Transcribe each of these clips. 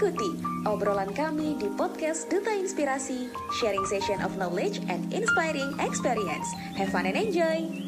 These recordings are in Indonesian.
Ikuti obrolan kami di podcast Duta Inspirasi, sharing session of knowledge and inspiring experience. Have fun and enjoy!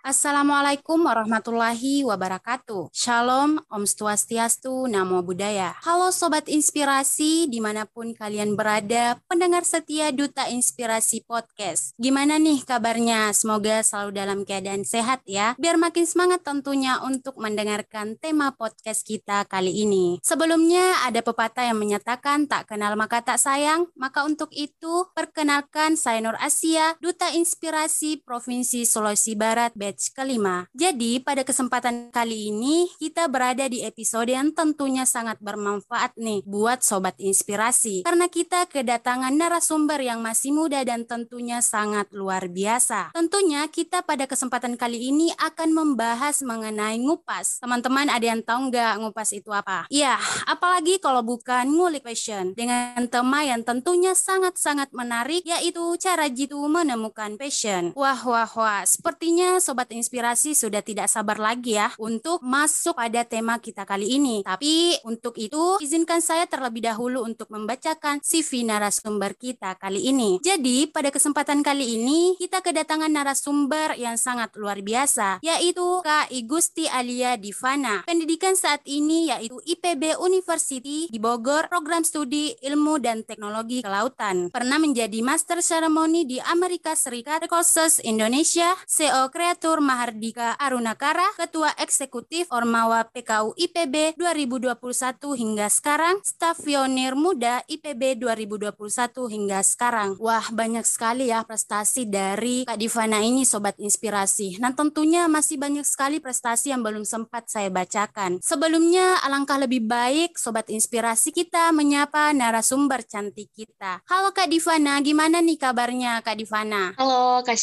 Assalamualaikum warahmatullahi wabarakatuh. Shalom, Om Swastiastu, Namo Buddhaya. Halo Sobat Inspirasi, di mana pun kalian berada, pendengar setia Duta Inspirasi Podcast. Gimana nih kabarnya? Semoga selalu dalam keadaan sehat ya. Biar makin semangat tentunya untuk mendengarkan tema podcast kita kali ini. Sebelumnya ada pepatah yang menyatakan tak kenal maka tak sayang, maka untuk itu perkenalkan saya Nur Asia, Duta Inspirasi Provinsi Sulawesi Barat, batch kelima. Jadi pada kesempatan kali ini kita berada di episode yang tentunya sangat bermanfaat nih buat sobat inspirasi karena kita kedatangan narasumber yang masih muda dan tentunya sangat luar biasa. Tentunya kita pada kesempatan kali ini akan membahas mengenai ngupas. Teman-teman ada yang tahu nggak ngupas itu apa? Iya, apalagi kalau bukan ngulik passion dengan tema yang tentunya sangat-sangat menarik yaitu cara jitu menemukan passion. Wah wah wah, sepertinya sobat Sobat Inspirasi sudah tidak sabar lagi ya untuk masuk pada tema kita kali ini. Tapi untuk itu izinkan saya terlebih dahulu untuk membacakan CV narasumber kita kali ini. Jadi pada kesempatan kali ini kita kedatangan narasumber yang sangat luar biasa yaitu Kak Igusti Alia Divana. Pendidikan saat ini yaitu IPB University di Bogor, program studi ilmu dan teknologi kelautan. Pernah menjadi master ceremony di Amerika Serikat, Courses Indonesia, CEO Kreator Direktur Mahardika Arunakara, Ketua Eksekutif Ormawa PKU IPB 2021 hingga sekarang, staf pionir muda IPB 2021 hingga sekarang. Wah, banyak sekali ya prestasi dari Kak Divana ini Sobat Inspirasi. Nah tentunya masih banyak sekali prestasi yang belum sempat saya bacakan. Sebelumnya, alangkah lebih baik Sobat Inspirasi kita menyapa narasumber cantik kita. Halo Kak Divana, gimana nih kabarnya Kak Divana? Halo Kak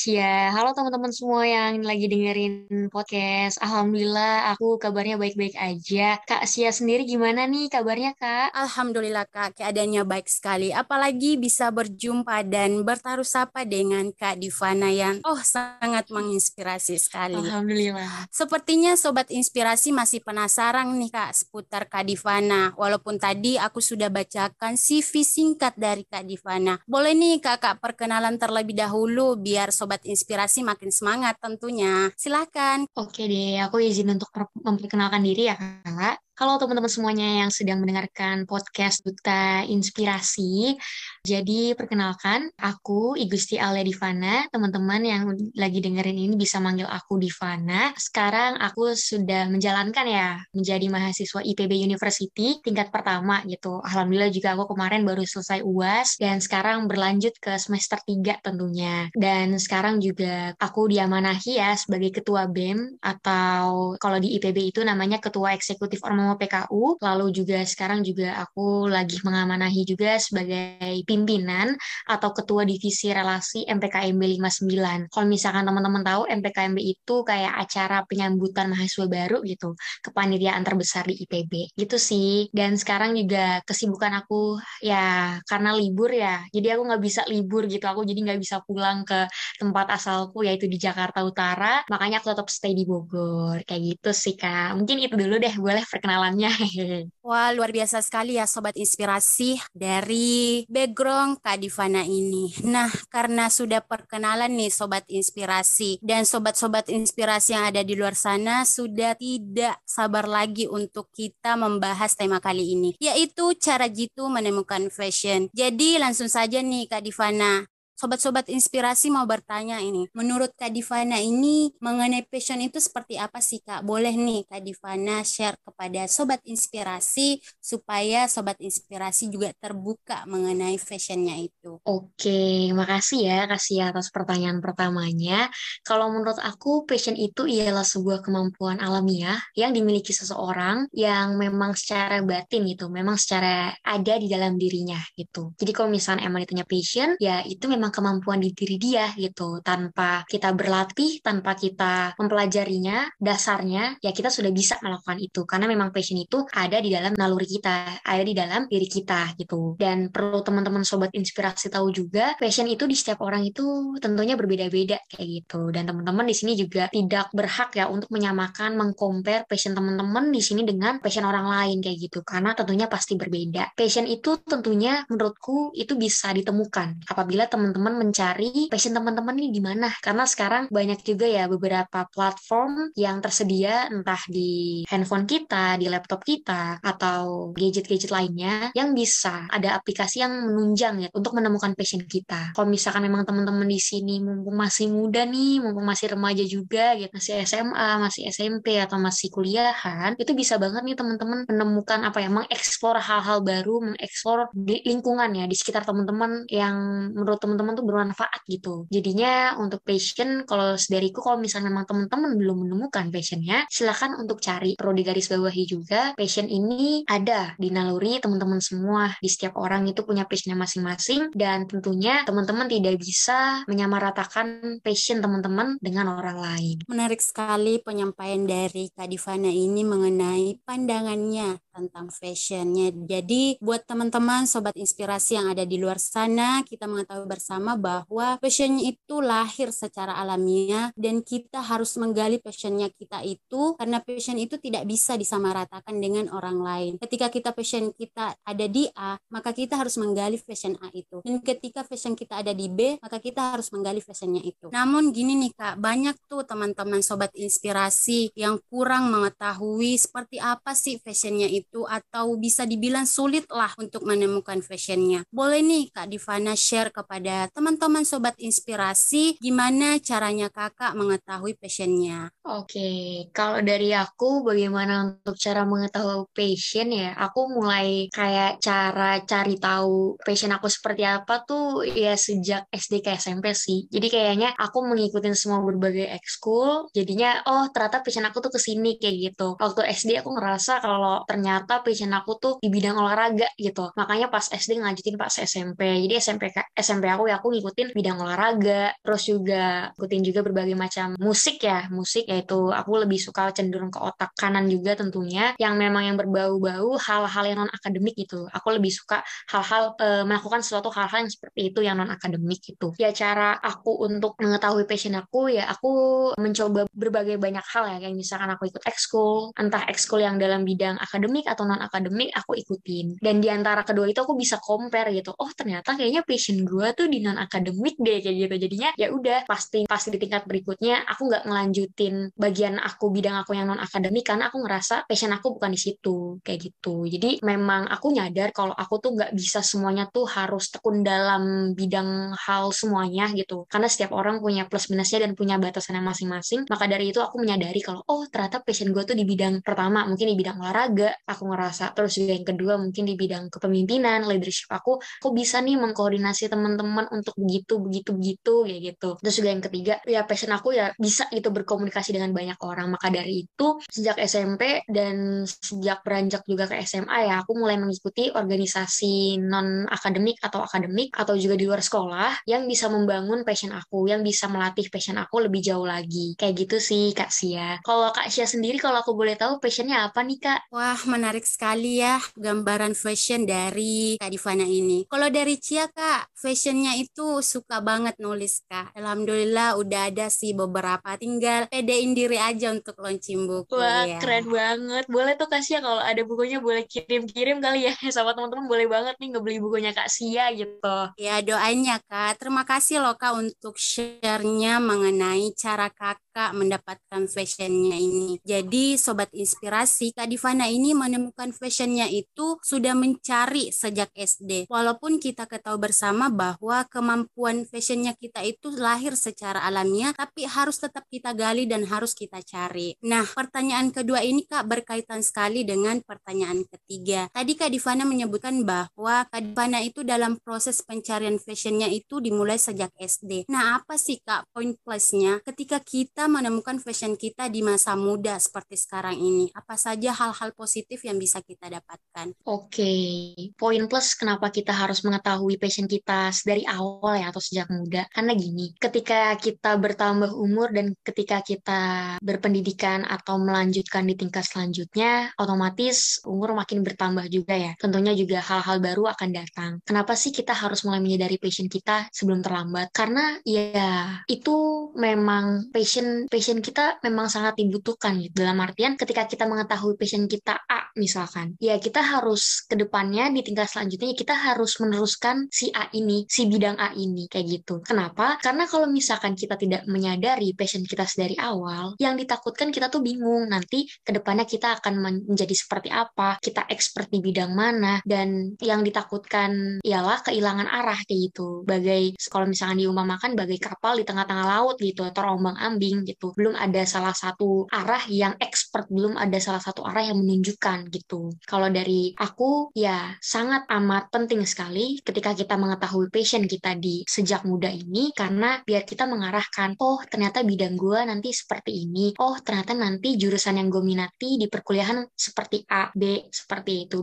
halo teman-teman semua yang lagi lagi dengerin podcast. Alhamdulillah aku kabarnya baik-baik aja. Kak Sia sendiri gimana nih kabarnya Kak? Alhamdulillah Kak, keadaannya baik sekali. Apalagi bisa berjumpa dan bertaruh sapa dengan Kak Divana yang oh sangat menginspirasi sekali. Alhamdulillah. Sepertinya Sobat Inspirasi masih penasaran nih Kak seputar Kak Divana. Walaupun tadi aku sudah bacakan CV singkat dari Kak Divana. Boleh nih Kakak perkenalan terlebih dahulu biar Sobat Inspirasi makin semangat tentunya Silakan. Oke deh, aku izin untuk memperkenalkan diri ya, Kak. Halo teman-teman semuanya yang sedang mendengarkan podcast Duta Inspirasi. Jadi perkenalkan, aku Igusti Alia Divana. Teman-teman yang lagi dengerin ini bisa manggil aku Divana. Sekarang aku sudah menjalankan ya menjadi mahasiswa IPB University tingkat pertama gitu. Alhamdulillah juga aku kemarin baru selesai UAS dan sekarang berlanjut ke semester 3 tentunya. Dan sekarang juga aku diamanahi ya sebagai ketua BEM atau kalau di IPB itu namanya ketua eksekutif ormas PKU, lalu juga sekarang juga aku lagi mengamanahi juga sebagai pimpinan atau ketua divisi relasi MPKMB 59. Kalau misalkan teman-teman tahu MPKMB itu kayak acara penyambutan mahasiswa baru gitu, kepanitiaan terbesar di IPB. Gitu sih. Dan sekarang juga kesibukan aku ya karena libur ya, jadi aku nggak bisa libur gitu, aku jadi nggak bisa pulang ke tempat asalku yaitu di Jakarta Utara, makanya aku tetap stay di Bogor. Kayak gitu sih Kak. Mungkin itu dulu deh, boleh perkenalan kenalannya. Wah, luar biasa sekali ya Sobat Inspirasi dari background Kak Divana ini. Nah, karena sudah perkenalan nih Sobat Inspirasi dan Sobat-Sobat Inspirasi yang ada di luar sana sudah tidak sabar lagi untuk kita membahas tema kali ini, yaitu cara jitu menemukan fashion. Jadi langsung saja nih Kak Divana, sobat-sobat inspirasi mau bertanya ini. Menurut Kak Divana ini mengenai passion itu seperti apa sih Kak? Boleh nih Kak Divana share kepada sobat inspirasi supaya sobat inspirasi juga terbuka mengenai fashionnya itu. Oke, makasih ya kasih atas pertanyaan pertamanya. Kalau menurut aku passion itu ialah sebuah kemampuan alamiah yang dimiliki seseorang yang memang secara batin gitu, memang secara ada di dalam dirinya gitu. Jadi kalau misalnya emang ditanya passion, ya itu memang memang kemampuan di diri dia gitu. Tanpa kita berlatih, tanpa kita mempelajarinya, dasarnya ya kita sudah bisa melakukan itu karena memang passion itu ada di dalam naluri kita, ada di dalam diri kita gitu. Dan perlu teman-teman sobat inspirasi tahu juga, passion itu di setiap orang itu tentunya berbeda-beda kayak gitu. Dan teman-teman di sini juga tidak berhak ya untuk menyamakan, mengcompare passion teman-teman di sini dengan passion orang lain kayak gitu karena tentunya pasti berbeda. Passion itu tentunya menurutku itu bisa ditemukan apabila teman-teman mencari passion teman-teman ini di mana. Karena sekarang banyak juga ya beberapa platform yang tersedia entah di handphone kita, di laptop kita, atau gadget-gadget lainnya yang bisa ada aplikasi yang menunjang ya untuk menemukan passion kita. Kalau misalkan memang teman-teman di sini mumpung masih muda nih, mumpung masih remaja juga gitu, masih SMA, masih SMP atau masih kuliahan, itu bisa banget nih teman-teman menemukan apa ya, mengeksplor hal-hal baru, mengeksplor lingkungan ya, di sekitar teman-teman yang menurut teman-teman tuh bermanfaat gitu. Jadinya untuk passion, kalau dariku kalau misalnya memang teman-teman belum menemukan passionnya, silahkan untuk cari. Perlu digarisbawahi juga, passion ini ada di naluri teman-teman semua. Di setiap orang itu punya passionnya masing-masing, dan tentunya teman-teman tidak bisa menyamaratakan passion teman-teman dengan orang lain. Menarik sekali penyampaian dari Kak Divana ini mengenai pandangannya tentang fashionnya. Jadi buat teman-teman sobat inspirasi yang ada di luar sana, kita mengetahui bersama bahwa fashionnya itu lahir secara alamiah dan kita harus menggali fashionnya kita itu karena fashion itu tidak bisa disamaratakan dengan orang lain. Ketika kita fashion kita ada di A, maka kita harus menggali fashion A itu. Dan ketika fashion kita ada di B, maka kita harus menggali fashionnya itu. Namun gini nih Kak, banyak tuh teman-teman sobat inspirasi yang kurang mengetahui seperti apa sih fashionnya itu itu atau bisa dibilang sulit lah untuk menemukan fashionnya. Boleh nih Kak Divana share kepada teman-teman sobat inspirasi gimana caranya kakak mengetahui fashionnya. Oke, kalau dari aku bagaimana untuk cara mengetahui passion ya, aku mulai kayak cara cari tahu passion aku seperti apa tuh ya sejak SD ke SMP sih. Jadi kayaknya aku mengikuti semua berbagai ekskul, jadinya oh ternyata passion aku tuh ke sini kayak gitu. Waktu SD aku ngerasa kalau ternyata ternyata passion aku tuh di bidang olahraga gitu. Makanya pas SD ngajutin pas SMP. Jadi SMP SMP aku ya aku ngikutin bidang olahraga, terus juga ngikutin juga berbagai macam musik ya. Musik yaitu aku lebih suka cenderung ke otak kanan juga tentunya yang memang yang berbau-bau hal-hal yang non akademik gitu. Aku lebih suka hal-hal e, melakukan sesuatu hal-hal yang seperti itu yang non akademik gitu. Ya cara aku untuk mengetahui passion aku ya aku mencoba berbagai banyak hal ya kayak misalkan aku ikut ekskul, entah ekskul yang dalam bidang akademik atau non akademik aku ikutin. Dan di antara kedua itu aku bisa compare gitu. Oh ternyata kayaknya passion gue tuh di non akademik deh kayak gitu. Jadinya ya udah pasti pasti di tingkat berikutnya aku nggak ngelanjutin bagian aku bidang aku yang non akademik karena aku ngerasa passion aku bukan di situ kayak gitu. Jadi memang aku nyadar kalau aku tuh nggak bisa semuanya tuh harus tekun dalam bidang hal semuanya gitu. Karena setiap orang punya plus minusnya dan punya batasannya masing-masing. Maka dari itu aku menyadari kalau oh ternyata passion gue tuh di bidang pertama mungkin di bidang olahraga aku ngerasa. Terus juga yang kedua mungkin di bidang kepemimpinan leadership aku aku bisa nih mengkoordinasi teman-teman untuk begitu begitu begitu kayak gitu. Terus juga yang ketiga ya passion aku ya bisa itu berkomunikasi dengan banyak orang. Maka dari itu sejak SMP dan sejak beranjak juga ke SMA ya aku mulai mengikuti organisasi non akademik atau akademik atau juga di luar sekolah yang bisa membangun passion aku yang bisa melatih passion aku lebih jauh lagi. Kayak gitu sih Kak Sia. Kalau Kak Sia sendiri kalau aku boleh tahu passionnya apa nih Kak? Wah menarik sekali ya gambaran fashion dari Kak Divana ini. Kalau dari Cia Kak, fashionnya itu suka banget nulis Kak. Alhamdulillah udah ada sih beberapa, tinggal pedein diri aja untuk launching buku. Wah ya. keren banget. Boleh tuh Kak Sia kalau ada bukunya boleh kirim-kirim kali ya sama teman-teman boleh banget nih ngebeli bukunya Kak Sia gitu. Ya doanya Kak. Terima kasih loh Kak untuk share-nya mengenai cara Kakak mendapatkan fashionnya ini. Jadi Sobat Inspirasi, Kak Divana ini menemukan fashionnya itu sudah mencari sejak SD. Walaupun kita ketahui bersama bahwa kemampuan fashionnya kita itu lahir secara alamiah, tapi harus tetap kita gali dan harus kita cari. Nah, pertanyaan kedua ini Kak berkaitan sekali dengan pertanyaan ketiga. Tadi Kak Divana menyebutkan bahwa Kak Divana itu dalam proses pencarian fashionnya itu dimulai sejak SD. Nah, apa sih Kak poin plusnya ketika kita menemukan fashion kita di masa muda seperti sekarang ini? Apa saja hal-hal positif yang bisa kita dapatkan? Oke, poin plus kenapa kita harus mengetahui passion kita dari awal ya atau sejak muda. Karena gini, ketika kita bertambah umur dan ketika kita berpendidikan atau melanjutkan di tingkat selanjutnya, otomatis umur makin bertambah juga ya. Tentunya juga hal-hal baru akan datang. Kenapa sih kita harus mulai menyadari passion kita sebelum terlambat? Karena ya itu memang passion passion kita memang sangat dibutuhkan gitu. Dalam artian ketika kita mengetahui passion kita A misalkan, ya kita harus ke depannya di tingkat selanjutnya kita harus meneruskan si A ini, si bidang A ini kayak gitu. Kenapa? Karena kalau misalkan kita tidak menyadari passion kita dari awal, yang ditakutkan kita tuh bingung nanti ke depannya kita akan menjadi seperti apa, kita expert di bidang mana dan yang ditakutkan ialah kehilangan arah kayak gitu. Bagai kalau misalkan diumpamakan bagai kapal di tengah-tengah laut gitu terombang-ambing gitu. Belum ada salah satu arah yang expert, belum ada salah satu arah yang menunjukkan gitu. Kalau dari aku ya sangat amat penting sekali ketika kita mengetahui passion kita di sejak muda ini karena biar kita mengarahkan oh ternyata bidang gue nanti seperti ini. Oh ternyata nanti jurusan yang gue minati di perkuliahan seperti A, B, seperti itu.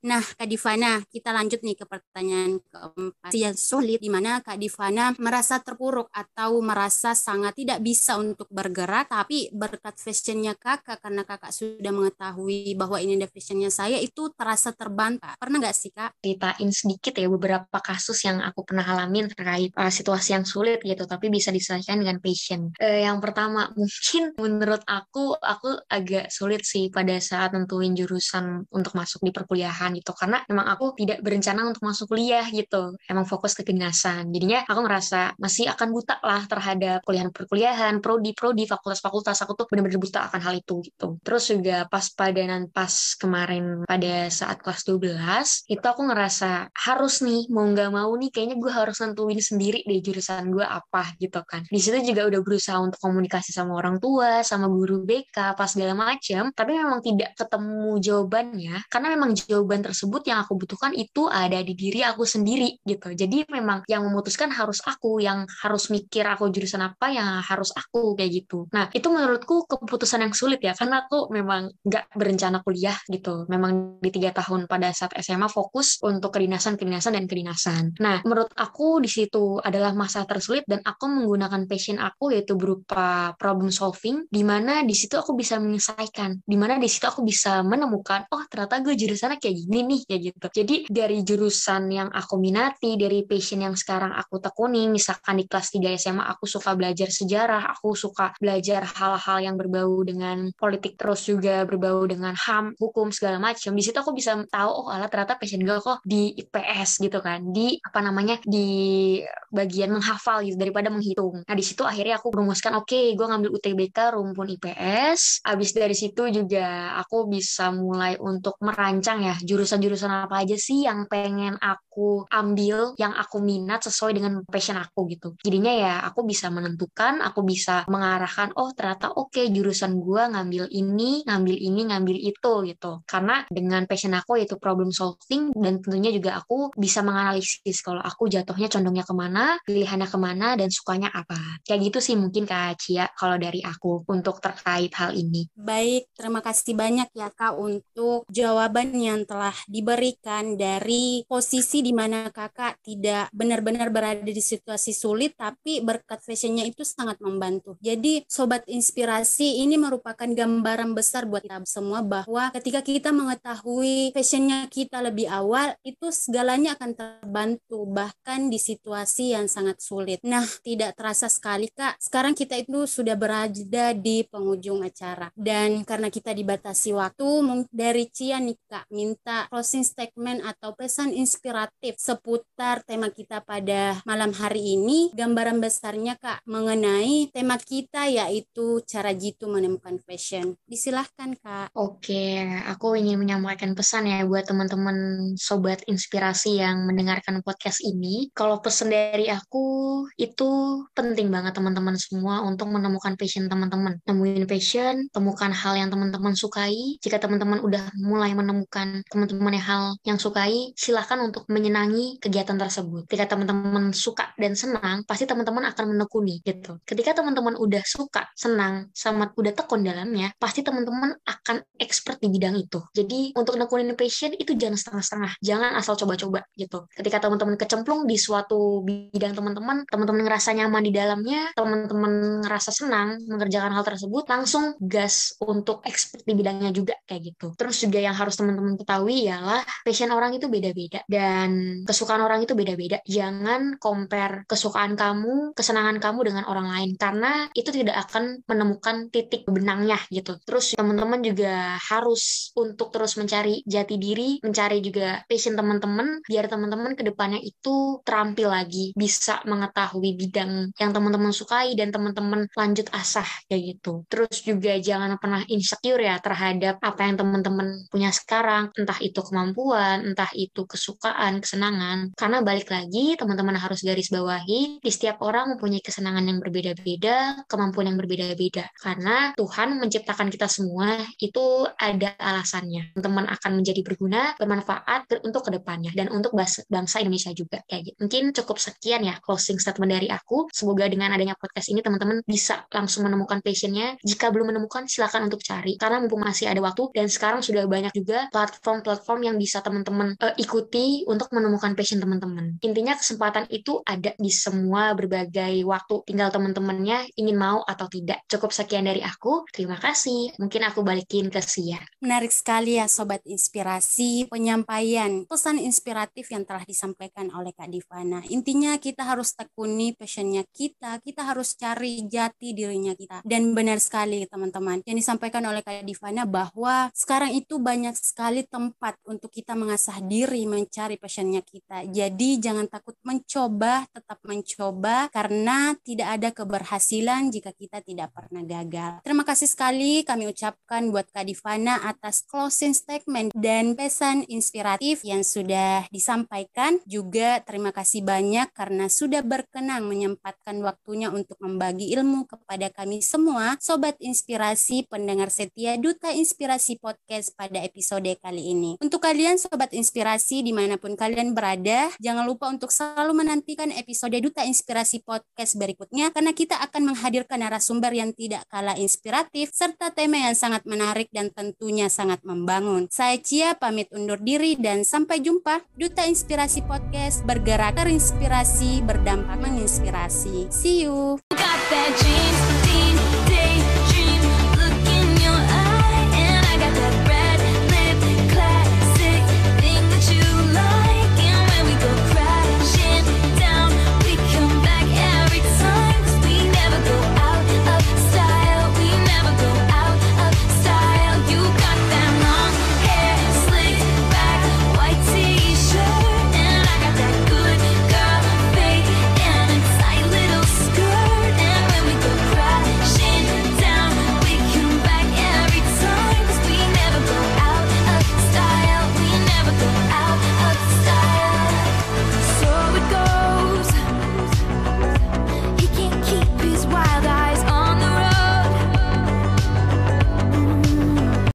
Nah, Kak Divana, kita lanjut nih ke pertanyaan keempat yang sulit, di mana Kak Divana merasa terpuruk atau merasa sangat tidak bisa untuk bergerak, tapi berkat fashionnya kakak, karena kakak sudah mengetahui bahwa ini ada fashionnya saya, itu terasa terbantu. Pernah nggak sih, Kak? Ceritain sedikit ya beberapa kasus yang aku pernah alamin terkait uh, situasi yang sulit gitu, tapi bisa diselesaikan dengan passion. Uh, yang pertama, mungkin menurut aku, aku agak sulit sih pada saat nentuin jurusan untuk masuk di perkuliahan gitu. Karena emang aku tidak berencana untuk masuk kuliah gitu. Emang fokus ke kedinasan jadinya aku ngerasa masih akan buta lah terhadap kuliah perkuliahan prodi prodi fakultas-fakultas. Aku tuh bener-bener buta akan hal itu gitu. Terus juga pas pada pas kemarin pada saat kelas 12 itu aku ngerasa harus nih mau nggak mau nih kayaknya gue harus nentuin sendiri deh jurusan gue apa gitu kan. Di situ juga udah berusaha untuk komunikasi sama orang tua sama guru BK pas segala macam. Tapi memang tidak ketemu jawabannya. Karena memang jawaban jawaban tersebut yang aku butuhkan itu ada di diri aku sendiri gitu. Jadi memang yang memutuskan harus aku, yang harus mikir aku jurusan apa yang harus aku kayak gitu. Nah itu menurutku keputusan yang sulit ya karena aku memang nggak berencana kuliah gitu. Memang di tiga tahun pada saat SMA fokus untuk kedinasan, kedinasan dan kedinasan. Nah menurut aku di situ adalah masa tersulit dan aku menggunakan passion aku yaitu berupa problem solving, di mana di situ aku bisa menyelesaikan, di mana di situ aku bisa menemukan oh ternyata gue jurusannya kayak gini ini nih kayak gitu. Jadi dari jurusan yang aku minati, dari passion yang sekarang aku tekuni, misalkan di kelas 3 SMA aku suka belajar sejarah, aku suka belajar hal-hal yang berbau dengan politik terus juga berbau dengan HAM, hukum segala macam. Di situ aku bisa tahu oh alat ternyata passion gue kok di IPS gitu kan, di apa namanya di bagian menghafal gitu daripada menghitung. Nah di situ akhirnya aku merumuskan oke okay, gue ngambil UTBK rumpun IPS. Abis dari situ juga aku bisa mulai untuk merancang ya jurusan jurusan-jurusan apa aja sih yang pengen aku ambil, yang aku minat sesuai dengan passion aku gitu. Jadinya ya aku bisa menentukan, aku bisa mengarahkan, oh ternyata oke okay, jurusan gue ngambil ini, ngambil ini, ngambil itu gitu. Karena dengan passion aku yaitu problem solving dan tentunya juga aku bisa menganalisis kalau aku jatuhnya condongnya ke mana, pilihannya ke mana, dan sukanya apa. Kayak gitu sih mungkin Kak Cia kalau dari aku untuk terkait hal ini. Baik, terima kasih banyak ya Kak untuk jawaban yang telah telah diberikan dari posisi di mana kakak tidak benar-benar berada di situasi sulit, tapi berkat fashionnya itu sangat membantu. Jadi sobat inspirasi ini merupakan gambaran besar buat kita semua bahwa ketika kita mengetahui fashionnya kita lebih awal, itu segalanya akan terbantu bahkan di situasi yang sangat sulit. Nah, tidak terasa sekali kak, sekarang kita itu sudah berada di penghujung acara dan karena kita dibatasi waktu dari Cia nih kak minta closing statement atau pesan inspiratif seputar tema kita pada malam hari ini. Gambaran besarnya Kak mengenai tema kita yaitu cara jitu menemukan fashion. Disilahkan Kak. Oke, aku ingin menyampaikan pesan ya buat teman-teman sobat inspirasi yang mendengarkan podcast ini. Kalau pesan dari aku itu penting banget teman-teman semua untuk menemukan passion teman-teman. Nemuin passion, temukan hal yang teman-teman sukai. Jika teman-teman udah mulai menemukan yang hal yang sukai, silahkan untuk menyenangi kegiatan tersebut. Ketika teman-teman suka dan senang, pasti teman-teman akan menekuni gitu. Ketika teman-teman udah suka, senang, sama udah tekun dalamnya, pasti teman-teman akan expert di bidang itu. Jadi untuk nekunin passion itu jangan setengah-setengah, jangan asal coba-coba gitu. Ketika teman-teman kecemplung di suatu bidang teman-teman, teman-teman ngerasa nyaman di dalamnya, teman-teman ngerasa senang mengerjakan hal tersebut, langsung gas untuk expert di bidangnya juga kayak gitu. Terus juga yang harus teman-teman ketahui ialah passion orang itu beda-beda dan kesukaan orang itu beda-beda. Jangan compare kesukaan kamu, kesenangan kamu dengan orang lain karena itu tidak akan menemukan titik benangnya gitu. Terus teman-teman juga harus untuk terus mencari jati diri, mencari juga passion teman-teman biar teman-teman ke depannya itu terampil lagi, bisa mengetahui bidang yang teman-teman sukai dan teman-teman lanjut asah kayak gitu. Terus juga jangan pernah insecure ya terhadap apa yang teman-teman punya sekarang, entah itu kemampuan, entah itu kesukaan, kesenangan. Karena balik lagi teman-teman harus garis bawahi di setiap orang mempunyai kesenangan yang berbeda-beda, kemampuan yang berbeda-beda. Karena Tuhan menciptakan kita semua itu ada alasannya. Teman-teman akan menjadi berguna, bermanfaat untuk ke depannya dan untuk bangsa Indonesia juga gitu. Mungkin cukup sekian ya closing statement dari aku. Semoga dengan adanya podcast ini teman-teman bisa langsung menemukan passionnya. Jika belum menemukan silakan untuk cari karena mumpung masih ada waktu dan sekarang sudah banyak juga platform-platform yang bisa teman-teman uh, ikuti untuk menemukan passion teman-teman. Intinya kesempatan itu ada di semua berbagai waktu. Tinggal teman-temannya ingin mau atau tidak. Cukup sekian dari aku. Terima kasih. Mungkin aku balikin ke Sia. Menarik sekali ya Sobat Inspirasi penyampaian pesan inspiratif yang telah disampaikan oleh Kak Divana. Intinya kita harus tekuni passionnya kita, kita harus cari jati dirinya kita. Dan benar sekali teman-teman yang disampaikan oleh Kak Divana bahwa sekarang itu banyak sekali tempat untuk kita mengasah diri, mencari passionnya kita. Jadi jangan takut mencoba, tetap mencoba karena tidak ada keberhasilan jika kita tidak pernah gagal. Terima kasih sekali kami ucapkan buat Kak Divana atas closing statement dan pesan inspiratif yang sudah disampaikan. Juga terima kasih banyak karena sudah berkenan menyempatkan waktunya untuk membagi ilmu kepada kami semua, Sobat Inspirasi, pendengar setia Duta Inspirasi Podcast pada episode kali ini. Untuk kalian Sobat Inspirasi di mana pun kalian berada, jangan lupa untuk selalu menantikan episode Duta Inspirasi Podcast berikutnya karena kita akan menghadirkan narasumber yang tidak kalah inspiratif serta tema yang sangat menarik dan tentunya sangat membangun. Saya Cia pamit undur diri dan sampai jumpa. Duta Inspirasi Podcast bergerak terinspirasi, berdampak menginspirasi. See you. Got that